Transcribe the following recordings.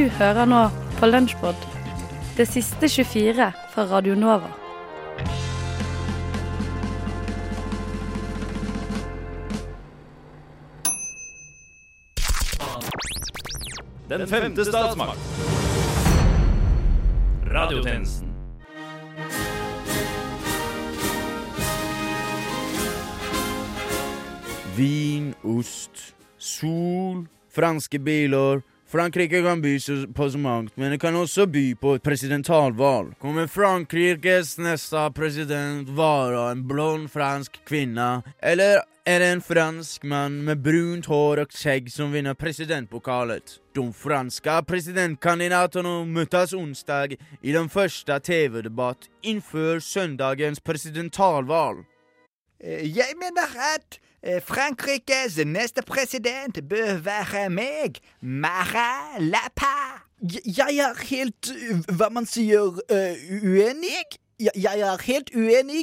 Du hører nå på Lunsjpod, det siste 24 fra Radio Nova. Den femte statsmakt. Radiotjenesten. Vin, ost, sol, franske biler. Frankrike kan by på så mangt, men det kan også by på et presidentalvalg. Kommer Frankrikes neste president være en blond fransk kvinne, eller er det en fransk mann med brunt hår og skjegg som vinner presidentpokalet? De franske presidentkandidatene møtes onsdag i den første TV-debatt innenfor søndagens presidentalvalg. Eh, Jeg mener eh, Frankrikes neste president bør være meg, Mara Lapa. Jeg er helt, hva man sier, uh, uenig. Jeg, er helt uenig.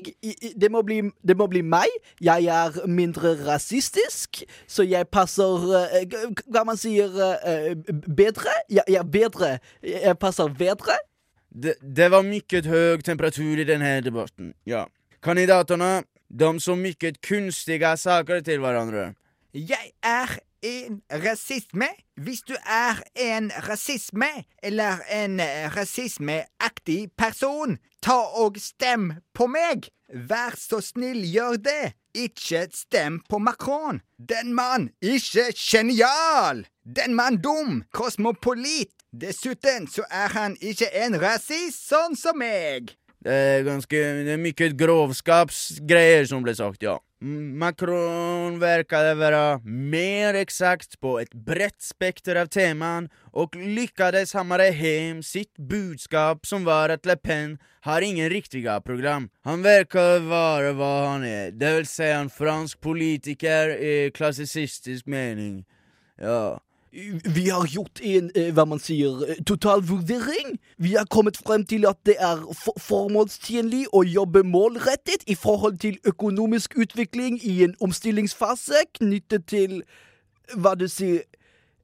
Det må, bli, det må bli meg. Jeg er mindre rasistisk, så jeg passer g- Hva man sier bedre. Jeg, er bedre. Jeg passer bedre. Det, det var mye høy temperatur i denne debatten, ja. Kandidaterna, de så mycket kunstige saker til hverandre. Jeg er en rasisme. Hvis du er en rasisme, eller en rasismeaktig person, ta og stem på meg. Vær så snill, gjør det. Ikke stem på Macron. Den mann ikke genial. Den mann dum, kosmopolit. Dessuten så er han ikke en rasist sånn som meg. Det er ganske Det er mye grovskapsgreier som ble sagt, ja. Macron verkade være mer eksakt på et bredt spekter av temaen, og lyktes hamre hjem sitt budskap som var at Le Pen har ingen riktige program. Han verkar være hva han er, det vil si en fransk politiker i klassisistisk mening. Ja. Vi har gjort en, eh, hva man sier, total totalvurdering. Vi har kommet frem til at det er for formålstjenlig å jobbe målrettet i forhold til økonomisk utvikling i en omstillingsfase knyttet til, hva du sier,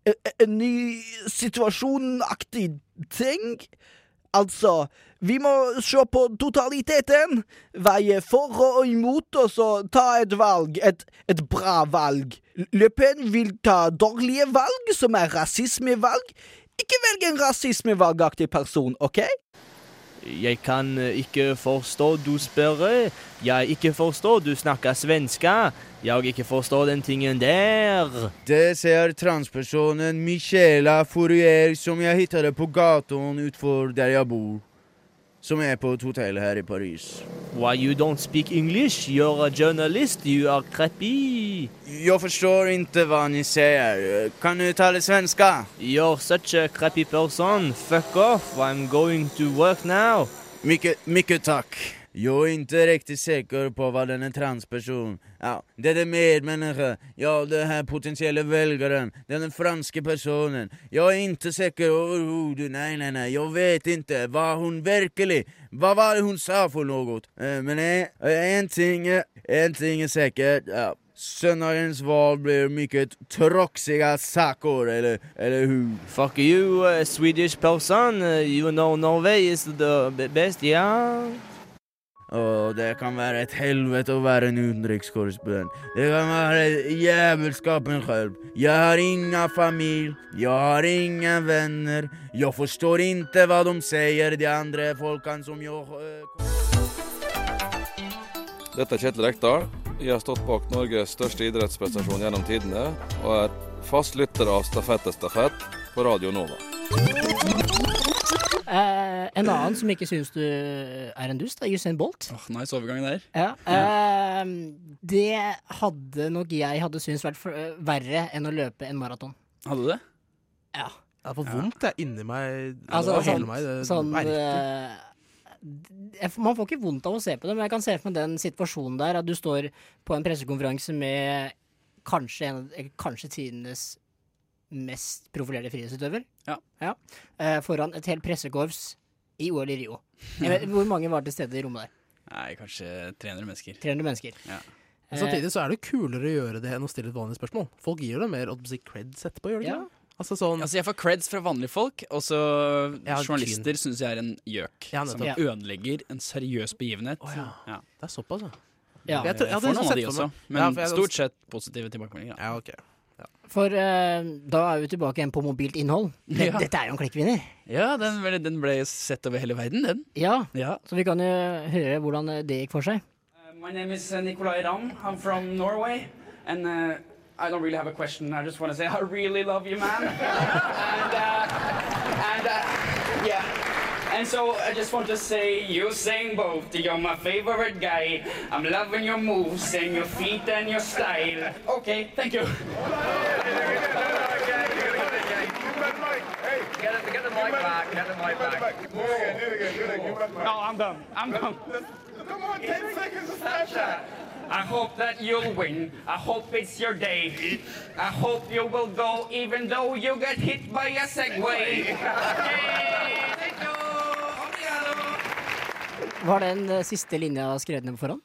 eh, en ny situasjonaktig ting. Altså, vi må se på totaliteten, veie for og imot, og så ta et valg, et, et bra valg. Le Pen vil ta dårlige valg, som er rasismevalg. Ikke velg en rasismevalgaktig person, OK? Jeg kan eh, ikke forstå du spør. Jeg ikke forstår du snakker svenska. Jeg ikke forstår den tingen der. Det ser transpersonen Michela Fourier som jeg hittet på gaten utenfor der jeg bor. Som er på et hotell her i Paris. Why you don't speak English? You're a journalist. You are crappy. Jeg forstår ikke hva ni sier. Kan du tale svenska? You're such a crappy person. Fuck off. I'm going to work now. Mykje, mykje tack. Jag är inte riktigt säker på vad den är transperson. Ja, det är det medmänniska. Ja, det här potentiella väljaren. Den franske personen. Jag är inte säker överhuvud. Nej, nej, nej. Jag vet inte. Var hon verklig? Vad var det hon sa för något? Eh, Men eh, en ting, är- en ting är säkert. Ja. Söndagens val blir mycket tråksige saker, eller, eller hur? Fuck you, uh, Swedish person. You know Norway is the best, yeah? Åh, det kan være et helvete å være en utenrikskorrespondent. Det kan være jævelskapen selv. Jeg har ingen familie, jeg har ingen venner. Jeg forstår ikke hva de sier, de andre folkene som jeg øh, Dette er Kjetil Rekdal. Jeg har stått bak Norges største idrettsprestasjon gjennom tidene, og er fast lytter av Stafett er stafett på Radio Nova. Eh, en annen som ikke syns du er en dust, er Usain Bolt. Oh, nice overgang der. Ja. Eh, det hadde nok jeg hadde syntes vært for, eh, verre enn å løpe en maraton. Hadde du det? Ja. Jeg har fått vondt er inni meg. Altså, sånn, meg. Det sånn eh, Man får ikke vondt av å se på det, men jeg kan se for meg den situasjonen der at du står på en pressekonferanse med kanskje, en, eh, kanskje tidenes mest profilerte frihetsutøver. Ja. Eh, foran et helt pressekorps i OL i Rio. Vet, hvor mange var til stede i rommet der? Nei, kanskje 300 mennesker. 300 mennesker. Ja. Men Samtidig så er det kulere å gjøre det enn å stille et vanlig spørsmål. Folk gir det mer si, creds etterpå, gjør de Ja. ikke? Altså sånn Altså, jeg får creds fra vanlige folk, og så Ja, journalister syns jeg er en gjøk. Ja, som ødelegger en seriøs begivenhet. ja. Det er såpass, ja. Ja. Jeg tror- jeg hadde for noen av de også, men Ja, jeg stort sett positive tilbakemeldinger. Ja, ok. For eh, da er vi tilbake igjen på mobilt innhold. Det, Ja. Dette er jo en klikkvinner. Ja, den, ble- den ble sett over hele verden, den. Ja, Ja. så vi kan jo høre hvordan eh, det gikk for seg. Uh, my name is uh, Nikolai Ram. I'm from Norway, and uh, I don't really have a question. I just want to say I really love you, man. and uh, and uh, yeah. And so I just want to say, you sing both. You're my favorite guy. I'm loving your moves and your feet and your style. Okay, thank you. Get the mic back. Get the mic back. No, I'm done. I'm done. Come on, 10 seconds of Snapchat. I hope that you'll win. I hope it's your day. I hope you will go even though you get hit by a Segway. Yay! Var den eh, siste linja skrevet ned på forhånd?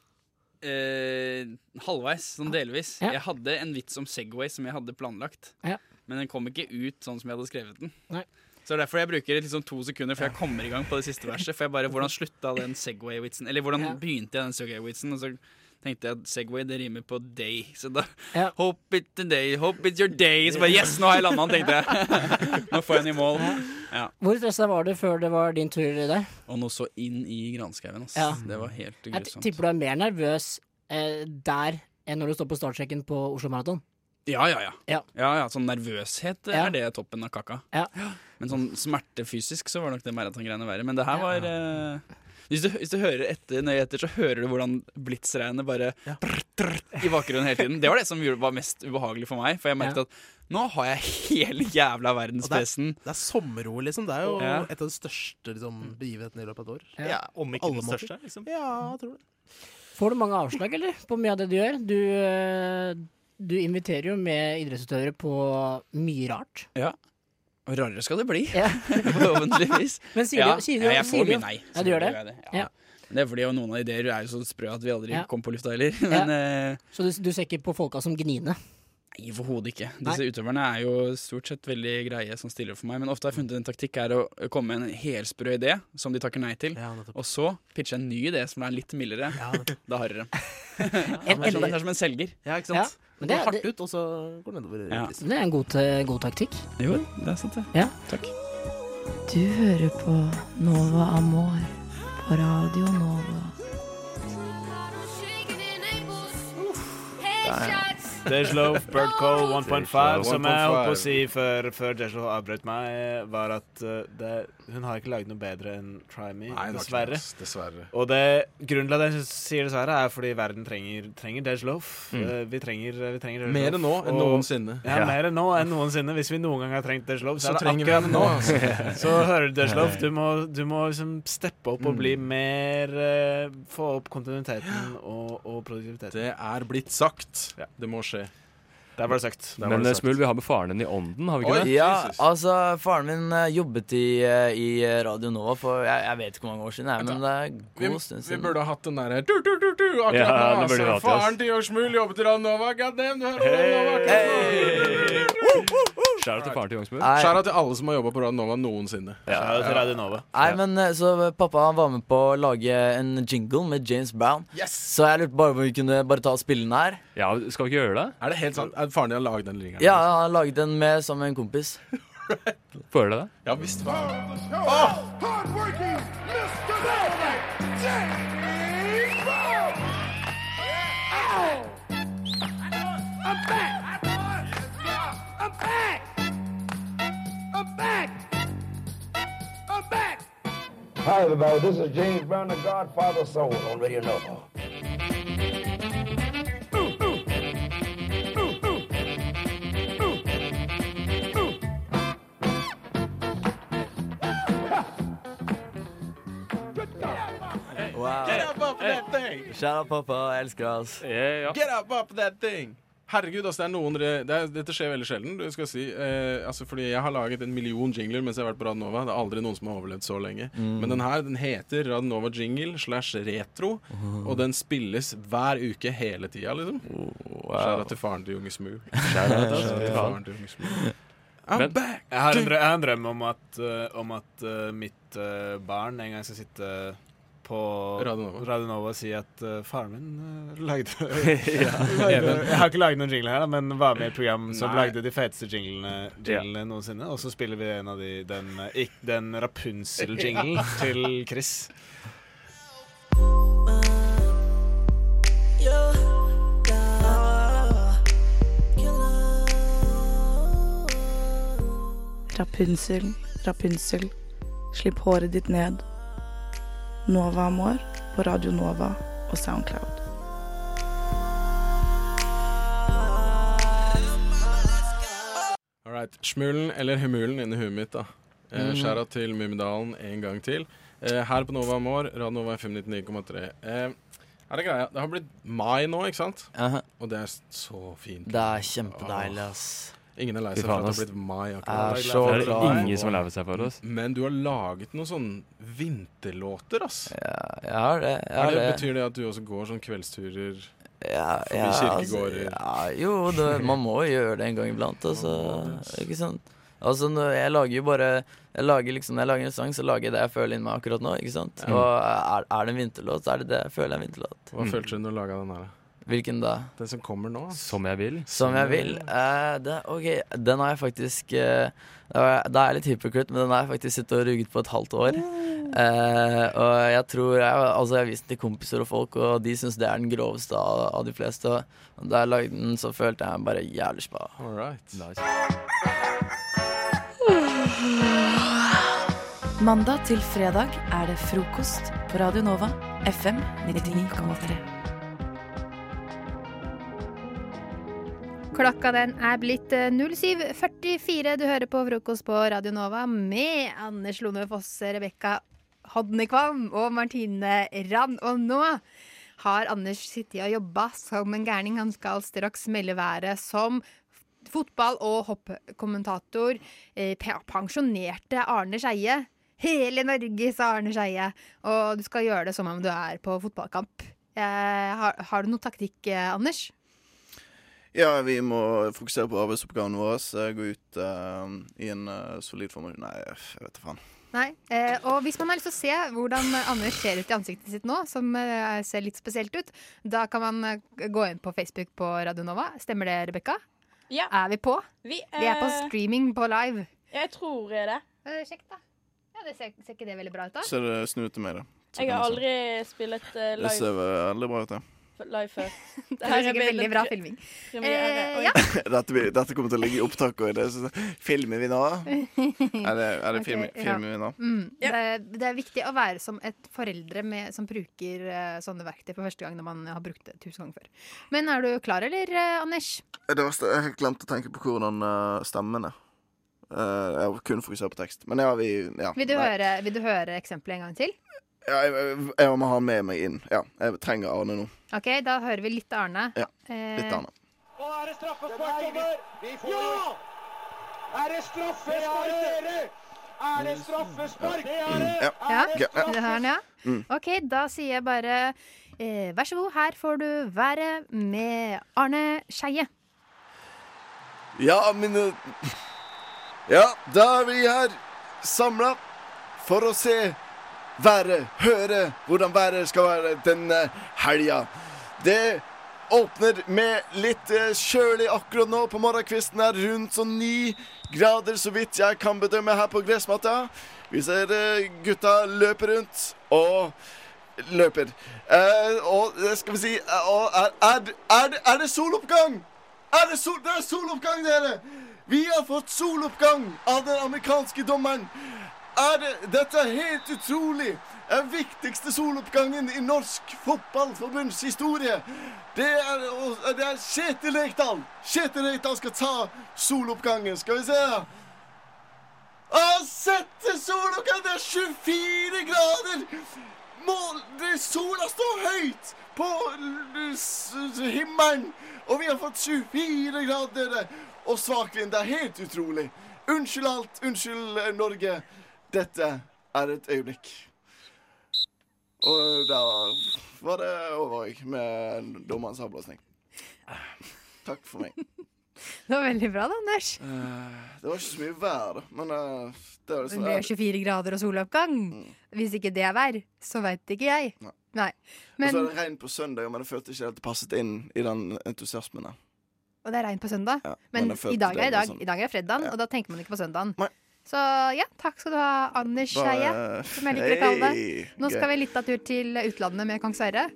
Eh, halvveis, sånn delvis. Ja. Jeg hadde en vits om Segway som jeg hadde planlagt, Ja. men den kom ikke ut sånn som jeg hadde skrevet den. Nei. Så det er derfor jeg bruker liksom to sekunder før jeg kommer i gang på det siste verset. For jeg bare, Hvordan slutta den Segway-vitsen? Eller hvordan Ja. begynte jeg den Segway-vitsen? Og så tenkte jeg at Segway det rimer på day. Så da Ja. Hope it's day, hope it's your day. Så bare yes, nå har jeg landa den, tenkte jeg. nå får jeg den i mål. Ja. Hvor stressa var du før det var din tur der? Og nå så inn i granskauen, ass. Ja. Det var helt grusomt. Jeg tipper du er mer nervøs eh, der enn når du står på startsjekken på Oslo Maraton. Ja, ja, ja. Ja. ja, sånn nervøshet Ja. er det toppen av kaka. Ja. Men sånn smerte fysisk så var nok det maratongreiene verre. Men det her var eh, hvis, du, hvis du hører etter nøye etter, så hører du hvordan blitsregnet bare brr, brr, i bakgrunnen hele tiden. Det var det som var mest ubehagelig for meg. For jeg merket Ja. at nå har jeg hele jævla Og det, det er sommer-OL, liksom. Det er jo Ja. et av de største liksom, begivenhetene i løpet av et år. Ja, om ikke den måter. største, liksom. Ja, jeg tror det. Får du mange avslag, eller? På mye av det du gjør? Du, eh, du inviterer jo med idrettsutøvere på mye rart. Ja. Og rarere skal det bli. Ja. Forhåpentligvis. Men sier ja. du- sier du- ja, jeg sier får mye nei. Ja, du gjør det? det. Ja. Det er fordi jo noen av ideer er jo så sprø at vi aldri kom på lufta heller. Men eh, Så du, du ser ikke på folka som gniene? Nei, overhodet ikke. Nei. Disse utøverne er jo stort sett veldig greie som stiller for meg. Men ofte har jeg funnet en taktikk er å komme med en helsprø idé som de takker nei til. og så pitche en ny idé som er litt mildere. da harrer de. En- det, er som, en- er som en selger. Ja, ikke Ja, sant? men det det er- går hardt ut, og så går det nedover. Ja. Det er en god, god taktikk. Jo, det er sant, det. Ja. Takk. Du hører på Nova Amor på Radio Nova. Dejlof, Bird Call 1.5. Som jeg holdt på å si før, før Dejlof avbrøt meg, var at uh, det, hun har ikke laget noe bedre enn Try Me, Nei, dessverre. det. Dessverre. Og det, grunnen til at jeg sier dessverre, er fordi verden trenger, trenger Dejlof. Mm. Uh, vi trenger, vi trenger Dej Mer enn nå enn noensinne. Ja, Ja. mer enn nå enn noensinne. Hvis vi noen gang har trengt Dejlof, så, Så er det trenger vi akkurat nå. nå, altså. så hører du Dejlof. Du må, du må liksom steppe opp og Mm. bli mer uh, Få opp kontinuiteten og, og produktiviteten. Det er blitt sagt. Det må skje. Der var det sagt. Der Men det eh, sagt. Smul, vi har med faren din i ånden, har vi ikke det? Ja, altså Faren min eh, jobbet i, eh, i Radio Nova for jeg, jeg vet ikke hvor mange år siden, jeg, men det er Vi, god stund vi burde ha hatt den derre akkurat Ja, nå. vi Altså, faren til Smul jobbet i Radio Nova. God damn, du hører Radio Nova akkurat nå. Shout out til faren til Youngsmooth. Skjæra til alle som har jobba på Radio Nova noensinne. Ja, til Radio Nova. Nei, men eh, så Pappa han var med på å lage en jingle med James Brown. Yes! Så jeg lurte bare på om vi kunne bare ta og spille den her. Ja, skal vi ikke gjøre det? Er det helt sant? Er faren din har laget den ringeren? Ja, han har laget den med sammen med en kompis. Får du det? Ja visst. faen. Hi, everybody. This is James Brown, the Godfather of Soul on Radio Nova. Wow. Get up off that thing! Shout out, pappa. Jeg elsker deg, ass. Get up off that thing! Herregud, altså, det er noen re- det er, Dette skjer veldig sjelden. Du skal si eh, altså Fordi jeg har laget en million jingler mens jeg har vært på Radnova. Det er aldri noen som har overlevd så lenge. Mm. Men den her den heter Radnova Jingle slash retro, og den spilles hver uke hele tida, liksom. wow. Skjæra til faren til Junge Smu. Out til faren til Junge Smu. Men jeg har en drøm, jeg har en drøm om at, uh, om at uh, mitt uh, barn en gang skal sitte på Radio Nova. Radio og si at uh, faren min uh, lagde, Ja, lagde Jeg har ikke laget noen jingler her, da, men var med i et program som Nei. lagde de feteste jinglene, jinglene noensinne. Og så spiller vi en av de, den, eh, den Rapunzel-jinglen til Chris. Rapunsel, Rapunsel, slipp håret ditt ned. Nova Amor på Radio Nova og Soundcloud. Alright. Smulen, eller humulen, inni huet mitt, da. Eh, Mhm. Skjæra til Mummidalen en gang til. Eh, her på Nova Amor, Radio Nova FM 99,3. Eh, er greia? Det har blitt mai nå, ikke sant? Aha. Og det er så fint. Det er kjempedeilig, ass. Ingen er lei seg for at det har blitt mai. Er Det er ingen som er lei seg for oss. Men du har laget noen sånne vinterlåter, ass. Ja, jeg har det. Jeg har det, det. Betyr det at du også går sånn kveldsturer Ja, forbi ja, kirkegårder? Altså, ja, jo, det, man må gjøre det en gang iblant. Altså, ikke sant? Altså, jeg lager jo bare jeg lager liksom, Når jeg lager en sang, så lager jeg det jeg føler inni meg akkurat nå. ikke sant? Ja. Og er, er det en vinterlåt, så er det det jeg føler er en vinterlåt. Hva følte du når du laga den her? Hvilken da? Den som kommer nå? Som jeg vil. Som jeg vil? Uh, det, ok, den har jeg faktisk uh, Da er jeg- litt hypocrite, men den har jeg faktisk sittet og ruget på et halvt år. Uh, og jeg tror jeg, Altså, jeg har vist den til kompiser og folk, og de syns det er den groveste av, av de fleste. Og da jeg lagde den, så følte jeg meg bare jævlig spa. All right. Mandag til fredag er det frokost på Radio Nova, FM 99,3. Klokka den er blitt eh, 07.44. Du hører på frokost på Radio Nova med Anders Lone Fosse, Rebekka Hodnekvam og Martine Rand. Og nå har Anders sittet og jobba som en gærning. Han skal straks melde været som fotball- og hoppkommentator. Eh, pensjonerte Arne Skeie. Hele Norge, sa Arne Skeie. Og du skal gjøre det som om du er på fotballkamp. Eh, har, har du noen taktikk, eh, Anders? Ja, vi må fokusere på arbeidsoppgavene våre. eh, Gå ut uh, i en uh, solid form. Nei, jeg vet da faen. Nei. Eh, og hvis man har lyst til å se hvordan Anders ser ut i ansiktet sitt nå, som eh, ser litt spesielt ut, da kan man eh, gå inn på Facebook på Radio Nova. Stemmer det, Rebekka? Ja. Er vi på? Vi, Vi er på eh, streaming på live. Jeg tror det. Sjekk, da. Ja, det ser, ser ikke det veldig bra ut, da? Ser det snu ut til meg, da. Så Jeg har vi se. aldri spilt live. Det ser veldig bra ut, det. Live før. Det er sikkert veldig bra filming. Eh, ja. dette, blir, dette kommer til å ligge i opptaket. det er Filmer vi nå? Er det, er det Ok, film, ja. filmer vi nå? Mm. Det, er- det er viktig å være som et foreldre med, som bruker uh, sånne verktøy for første gang når man har brukt det tusen ganger før. Men er du klar, eller, uh, Anders? Det verste, Jeg har glemt å tenke på hvordan uh, stemmen er. Uh, jeg har kun fokusert på tekst. Men ja, vi ja, Vil du, høre, vil du høre eksempelet en gang til? Ja, jeg, jeg, må ha med meg inn. Ja, jeg trenger Arne nå. Ok, Da hører vi litt Arne. Ja, Eh, litt Arne. Og er det straffespark over? Ja! Er det straffespark, dere? Er det straffespark? Det er det! Ja. er det den, ja. Mm. Ok, da sier jeg bare eh, vær så god, her får du været med Arne Skeie. Ja, mine Ja, da er vi her samla for å se været, høre hvordan været skal være denne helga. Det åpner med litt eh, kjølig akkurat nå på morgenkvisten her, rundt sånn ni grader, så vidt jeg kan bedømme her på gressmatta. Vi ser eh, gutta løpe rundt og løper. Eh, og det skal vi si eh, og er, er, er, er det soloppgang? Er det, sol, det er soloppgang, dere! Vi har fått soloppgang av den amerikanske dommeren. Er det, dette er helt utrolig. Den viktigste soloppgangen i norsk fotballforbunds historie. Det er, det er Kjetil Rekdal. Kjetil Rekdal skal ta soloppgangen. Skal vi se. Han setter soloppgang! Det er 24 grader! Mål, det, sola står høyt på himmelen, og vi har fått 24 grader og svak vind. Det er helt utrolig. Unnskyld alt. Unnskyld eh, Norge. Dette er et øyeblikk. Og da var det over med dommerens avblåsning. Takk for meg. Det var veldig bra, da, Anders. Det var ikke så mye vær. Men eh, det var Det liksom 24 grader og soloppgang. Hvis ikke det er vær, så veit ikke jeg. Nei. Og så er det regn på søndag, men jeg følte ikke helt det passet inn i den entusiasmen. og det er regn på søndag. Ja, Men men i dag det er i dag. I dag er fredagen, og da tenker man ikke på søndagen. Så ja, takk skal du ha, Anders Skeie, som jeg liker å kalle det. Nå skal vi litt av tur til utlandet med Kong Sverre.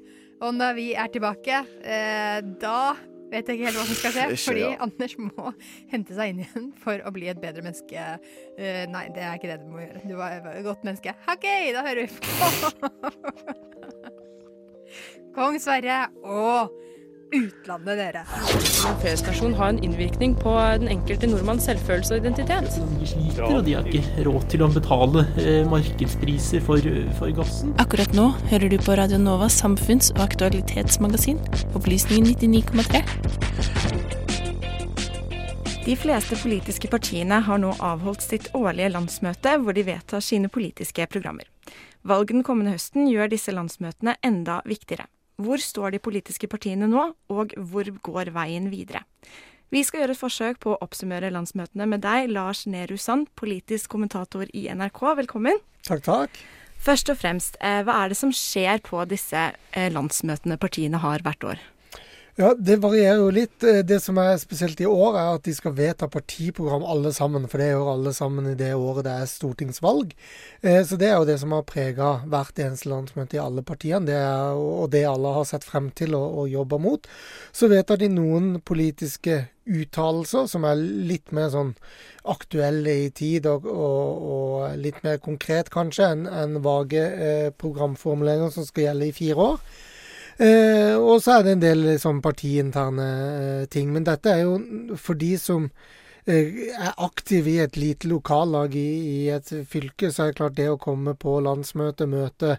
Og når vi er tilbake, eh, da vet jeg ikke helt hva som skal skje. Ikke, fordi ja. Anders må hente seg inn igjen for å bli et bedre menneske. Uh, nei, det er ikke det du må gjøre. Du var et godt menneske. OK, da hører vi på Kong Sverre og utlandet, dere. En P-stasjon har en innvirkning på den enkelte nordmanns selvfølelse og identitet. De sliter, og de har ikke råd til å betale eh, markedspriser for, for gassen. Akkurat nå hører du på Radio Novas samfunns- og aktualitetsmagasin, Opplysningen 99,3. De fleste politiske partiene har nå avholdt sitt årlige landsmøte, hvor de vedtar sine politiske programmer. Valget den kommende høsten gjør disse landsmøtene enda viktigere. Hvor står de politiske partiene nå, og hvor går veien videre? Vi skal gjøre et forsøk på å oppsummere landsmøtene med deg, Lars Nehru Sand, politisk kommentator i NRK. Velkommen. Takk, takk. Først og fremst, eh, hva er det som skjer på disse eh, landsmøtene partiene har hvert år? Ja, Det varierer jo litt. Eh, Det som er spesielt i år, er at de skal vedta partiprogram alle sammen. For det gjør alle sammen i det året det er stortingsvalg. Eh, Så det er jo det som har prega hvert eneste landsmøte i alle partiene. Det er, og det alle har sett frem til og jobba mot. Så vedtar de noen politiske uttalelser som er litt mer sånn aktuelle i tid og, og, og litt mer konkret kanskje enn en vage eh, programformuleringer som skal gjelde i fire år. Eh, og så er det en del sånn partiinterne eh, ting. Men dette er jo for de som eh, er aktive i et lite lokallag i, i et fylke, så er det klart det å komme på landsmøte, møte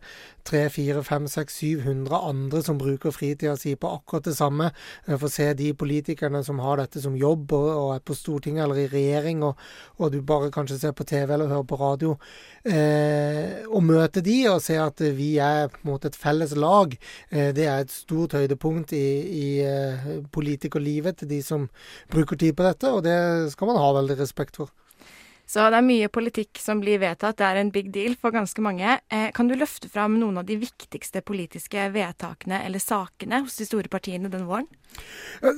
300-400-500-600-700 andre som bruker fritida si på akkurat det samme, Jeg får se de politikerne som har dette som jobb og, og er på Stortinget eller i regjering, og, og du bare kanskje ser på TV eller hører på radio, eh, og møte de og se at vi er på en måte et felles lag, eh, det er et stort høydepunkt i, i eh, politikerlivet til de som bruker tid på dette, og det skal man ha veldig respekt for. Så det er mye politikk som blir vedtatt. Det er en big deal for ganske mange. Eh, kan du løfte fram noen av de viktigste politiske vedtakene eller sakene hos de store partiene denne våren?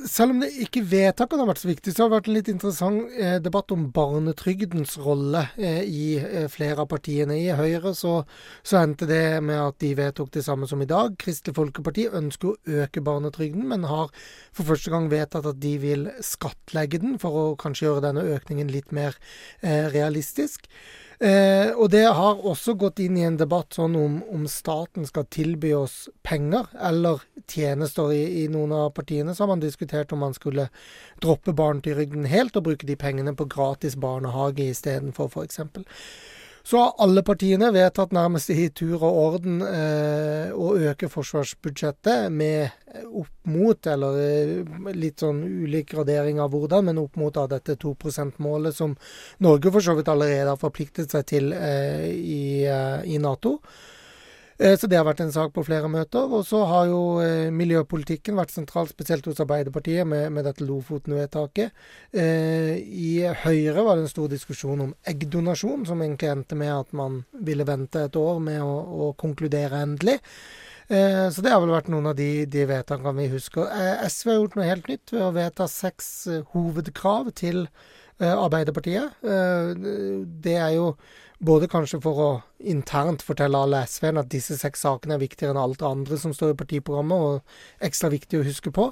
Selv om det ikke vedtakene har vært så viktig, så har det vært en litt interessant eh, debatt om barnetrygdens rolle eh, i eh, flere av partiene. I Høyre så, så endte det med at de vedtok det samme som i dag. Kristelig Folkeparti ønsker å øke barnetrygden, men har for første gang vedtatt at de vil skattlegge den, for å kanskje gjøre denne økningen litt mer eh, realistisk. Eh, og det har også gått inn i en debatt sånn om, om staten skal tilby oss penger eller tjenester. I, I noen av partiene så har man diskutert om man skulle droppe barnetrygden helt og bruke de pengene på gratis barnehage istedenfor, f.eks. Så har alle partiene vedtatt nærmest i tur og orden eh, å øke forsvarsbudsjettet med opp mot, eller eh, litt sånn ulik gradering av hvordan, men opp mot da, dette 2 %-målet som Norge for så vidt allerede har forpliktet seg til eh, i, eh, i Nato. Eh, Så det har vært en sak på flere møter. Og så har jo eh, miljøpolitikken vært sentralt, spesielt hos Arbeiderpartiet, med, med dette Lofoten-vedtaket. Eh, I Høyre var det en stor diskusjon om eggdonasjon, som egentlig endte med at man ville vente et år med å, å konkludere endelig. Så det har vel vært noen av de, de vedtakene vi husker. SV har gjort noe helt nytt ved å vedta seks hovedkrav til Arbeiderpartiet. Det er jo både kanskje for å internt fortelle alle SV-ene at disse seks sakene er viktigere enn alt det andre som står i partiprogrammet, og ekstra viktig å huske på.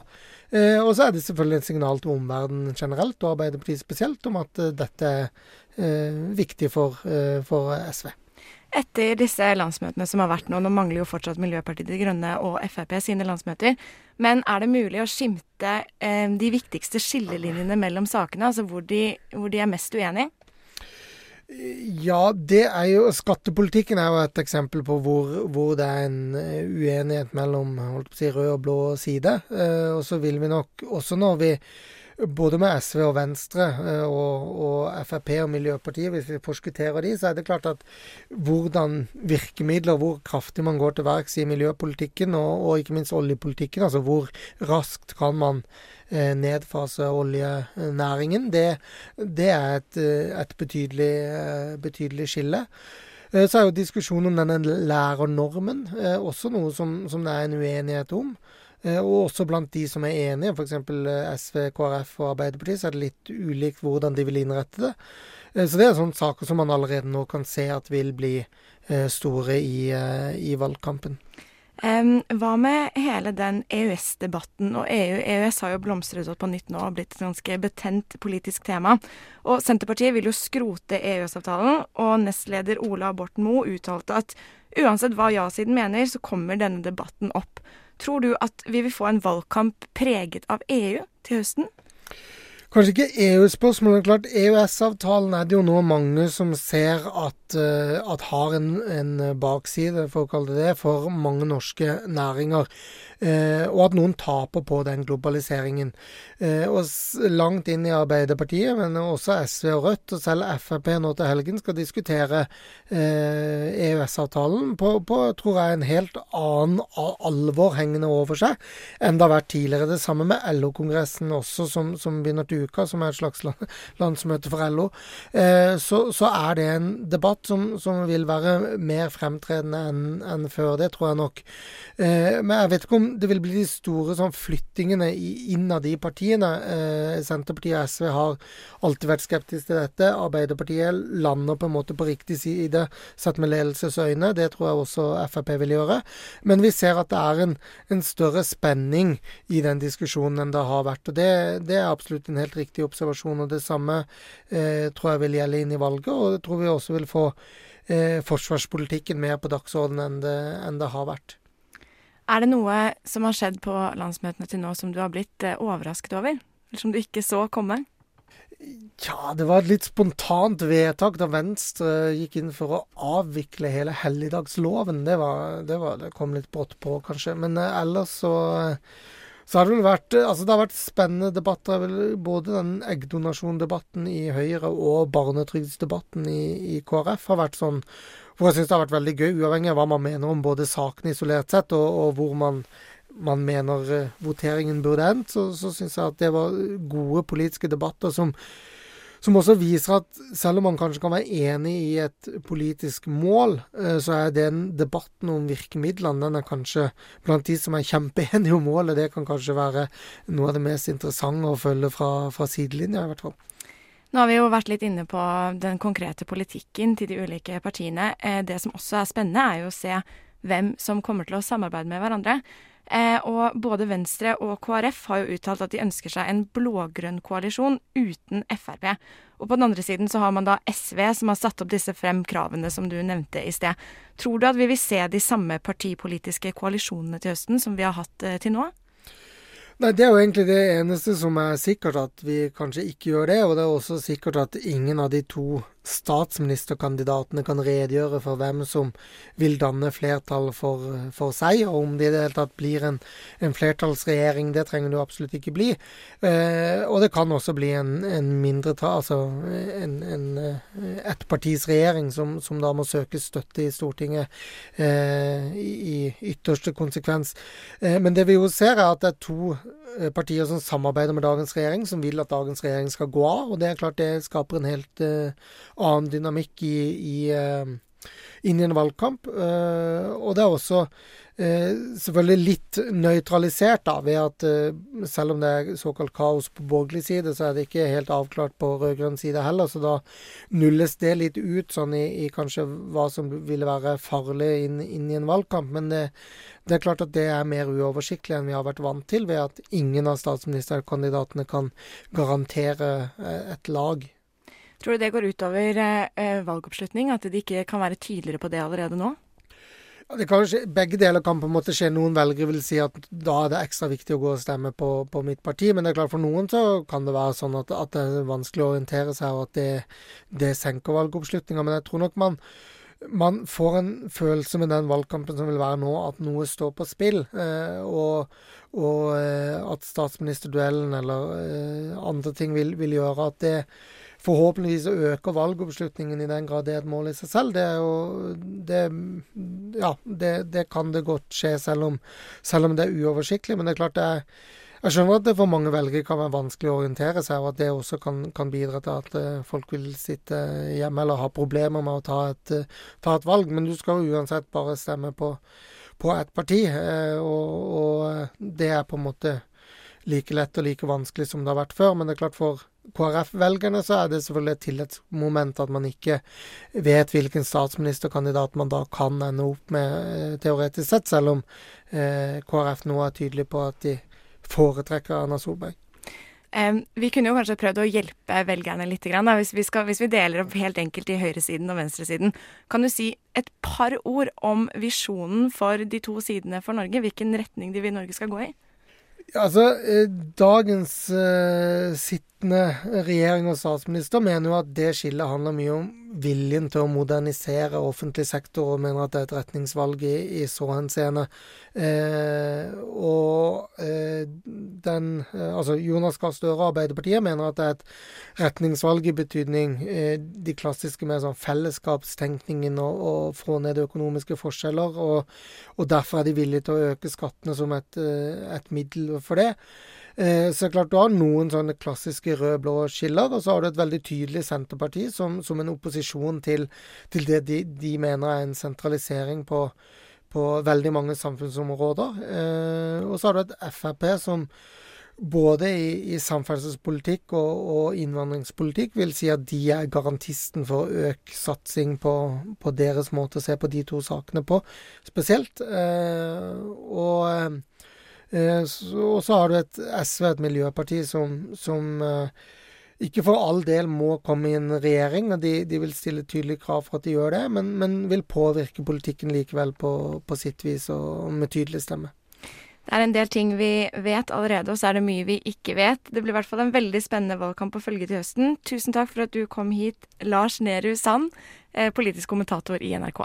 Eh, og så er det selvfølgelig et signal til omverdenen generelt, og Arbeiderpartiet spesielt, om at eh, dette er eh, viktig for, eh, for SV. Etter disse landsmøtene som har vært nå, nå mangler jo fortsatt Miljøpartiet De Grønne og Frp sine landsmøter, men er det mulig å skimte eh, de viktigste skillelinjene mellom sakene, altså hvor de, hvor de er mest uenige? Ja, det er jo Skattepolitikken er jo et eksempel på hvor, hvor det er en eh, uenighet mellom si, rød og blå side. Eh, og så vil vi nok, også når vi både med SV og Venstre eh, og, og Frp og Miljøpartiet, hvis vi forskutterer de, så er det klart at hvordan virkemidler, hvor kraftig man går til verks i miljøpolitikken og, og ikke minst oljepolitikken, altså hvor raskt kan man nedfase oljenæringen, det, det er et, eh, et betydelig, eh, betydelig skille. Eh, Så er jo diskusjonen om denne lærernormen eh, også noe som, som det er en uenighet om. Eh, Og også blant de som er enige, f.eks. SV, KrF og Arbeiderpartiet, så er det litt ulikt hvordan de vil innrette det. Eh, Så det er sånne saker som man allerede nå kan se at vil bli eh, store i, eh, i valgkampen. Em, hva med hele den EØS-debatten og EU? EØS har jo blomstret opp på nytt nå og blitt et ganske betent politisk tema. Og Senterpartiet vil jo skrote EØS-avtalen, og nestleder Ola Borten Moe uttalte at uansett hva ja-siden mener, så kommer denne debatten opp. Tror du at vi vil få en valgkamp preget av EU til høsten? Kanskje ikke EU-spørsmålet. Klart EØS-avtalen er det jo nå mange som ser at, eh, at har en, en bakside, for å kalle det det, for mange norske næringer. Eh, og at noen taper på den globaliseringen. Eh, og langt inn i Arbeiderpartiet, men også SV og Rødt, og selv Frp nå til helgen skal diskutere eh, EØS-avtalen på, på, tror jeg, en helt annen alvor hengende over seg enn det har vært tidligere. Det samme med LO-kongressen også, som, som begynner til uka, som er et slags la- landsmøte for LO. Eh, så, så er det en debatt som, som vil være mer fremtredende enn en før. Det tror jeg nok. Eh, men jeg vet ikke om det vil bli de store sånn, flyttingene innad i partiene. Eh, Senterpartiet og SV har alltid vært skeptiske til dette. Arbeiderpartiet lander på en måte på riktig side, sett med ledelsesøyne. Det tror jeg også Frp vil gjøre. Men vi ser at det er en, en større spenning i den diskusjonen enn det har vært. og Det, det er absolutt en helt riktig observasjon. og Det samme eh, tror jeg vil gjelde inn i valget. Og jeg tror vi også vil få eh, forsvarspolitikken mer på dagsordenen enn det, enn det har vært. Er det noe som har skjedd på landsmøtene til nå som du har blitt eh, overrasket over? Eller som du ikke så komme? Ja, det var et litt spontant vedtak da Venstre gikk inn for å avvikle hele helligdagsloven. Det, var, det, var, det kom litt brått på, kanskje. Men eh, ellers så så har det vel vært eh, altså det har vært spennende debatter. Både den eggdonasjondebatten i Høyre og barnetrygdsdebatten i, i KrF har vært sånn hvor jeg syns det har vært veldig gøy, uavhengig av hva man mener om både saken isolert sett, og, og hvor man, man mener eh, voteringen burde endt, så, så syns jeg at det var gode politiske debatter som, som også viser at selv om man kanskje kan være enig i et politisk mål, eh, så er den debatten om virkemidlene, den er kanskje blant de som er kjempeenige om målet, det kan kanskje være noe av det mest interessante å følge fra, fra sidelinja, i hvert fall. Nå har vi jo vært litt inne på den konkrete politikken til de ulike partiene. Eh, Det som også er spennende, er jo å se hvem som kommer til å samarbeide med hverandre. Eh, Og både Venstre og KrF har jo uttalt at de ønsker seg en blå-grønn koalisjon uten Frp. Og på den andre siden så har man da SV som har satt opp disse frem kravene som du nevnte i sted. Tror du at vi vil se de samme partipolitiske koalisjonene til høsten som vi har hatt eh, til nå? Nei, Det er jo egentlig det eneste som er sikkert, at vi kanskje ikke gjør det. Og det er også sikkert at ingen av de to statsministerkandidatene kan redegjøre for hvem som vil danne flertall for, for seg, og om det i det hele tatt blir en, en flertallsregjering. Det trenger det jo absolutt ikke bli. Eh, og det kan også bli en, en mindretall, altså en, en eh, ettpartisregjering som, som da må søke støtte i Stortinget eh, i, i ytterste konsekvens. Eh, men det vi jo ser, er at det er to partier som samarbeider med dagens regjering, som vil at dagens regjering skal gå av. Og det er klart det skaper en helt eh, annen dynamikk i, i, eh, inn i en valgkamp. Eh, og det er også eh, selvfølgelig litt nøytralisert, da, ved at eh, selv om det er såkalt kaos på borgerlig side, så er det ikke helt avklart på rød-grønn side heller. Så da nulles det litt ut sånn i, i kanskje hva som ville være farlig inn, inn i en valgkamp. Men det, det er klart at det er mer uoversiktlig enn vi har vært vant til, ved at ingen av statsministerkandidatene kan garantere et lag. Tror du det går utover eh, valgoppslutning, at de ikke kan være tydeligere på det allerede nå? Skje, begge deler kan på en måte skje. Noen velgere vil si at da er det ekstra viktig å gå og stemme på, på mitt parti. Men det er klart for noen så kan det være sånn at, at det er vanskelig å orientere seg, og at det, det senker valgoppslutninga. Men jeg tror nok man man får en følelse med den valgkampen som vil være nå, at noe står på spill. Eh, og, og eh, at statsministerduellen eller eh, andre ting vil, vil gjøre at det forhåpentligvis øker valgoppslutningen i den grad det er et mål i seg selv. Det jo det, Ja, det, det kan det godt skje, selv om, selv om det er uoversiktlig. Men det er klart det er jeg skjønner at det for mange velgere kan være vanskelig å orientere seg, og at det også kan, kan bidra til at uh, folk vil sitte hjemme eller ha problemer med å ta et, uh, ta et valg. Men du skal jo uansett bare stemme på, på ett parti, uh, og, og, det er på en måte like lett og like vanskelig som det har vært før. Men det er klart for KrF-velgerne så er det selvfølgelig et tillitsmoment at man ikke vet hvilken statsministerkandidat man da kan ende opp med, teoretisk sett, selv om KrF nå er tydelig på at de foretrekker Erna Solberg. Vi kunne jo kanskje prøvd å hjelpe velgerne litt. Hvis, vi skal, hvis vi deler opp helt enkelt i høyresiden og venstresiden. Kan du si et par ord om visjonen for de to sidene for Norge? Hvilken retning de vil Norge skal gå i? Altså, dagens Dagens eh, sittende regjering og statsminister mener jo at det skillet handler mye om viljen til å modernisere offentlig sektor, og mener at det er et retningsvalg i, i så henseende. Eh, og eh, den eh, Altså, Jonas Gahr Støre og Arbeiderpartiet mener at det er et retningsvalg i betydning eh, de klassiske med sånn fellesskapstenkningen og, og få ned økonomiske forskjeller, og, og, derfor er de villige til å øke skattene som et, et middel for det. Eh, så klart Du har noen sånne klassiske rød-blå skiller, og så har du et veldig tydelig Senterparti som, som en opposisjon til, til det de, de, mener er en sentralisering på, på veldig mange samfunnsområder. Eh, og så har du et Frp som både i, i samferdselspolitikk og, og, innvandringspolitikk vil si at de er garantisten for økt satsing på, på, deres måte å se på de to sakene på, spesielt. Eh, og Eh, og så har du et SV, et miljøparti, som, som eh, ikke for all del må komme i en regjering. og De, de vil stille tydelige krav for at de gjør det, men, men vil påvirke politikken likevel på, på, sitt vis og med tydelig stemme. Det er en del ting vi vet allerede, og så er det mye vi ikke vet. Det blir i hvert fall en veldig spennende valgkamp å følge til høsten. Tusen takk for at du kom hit, Lars Nehru Sand, eh, politisk kommentator i NRK.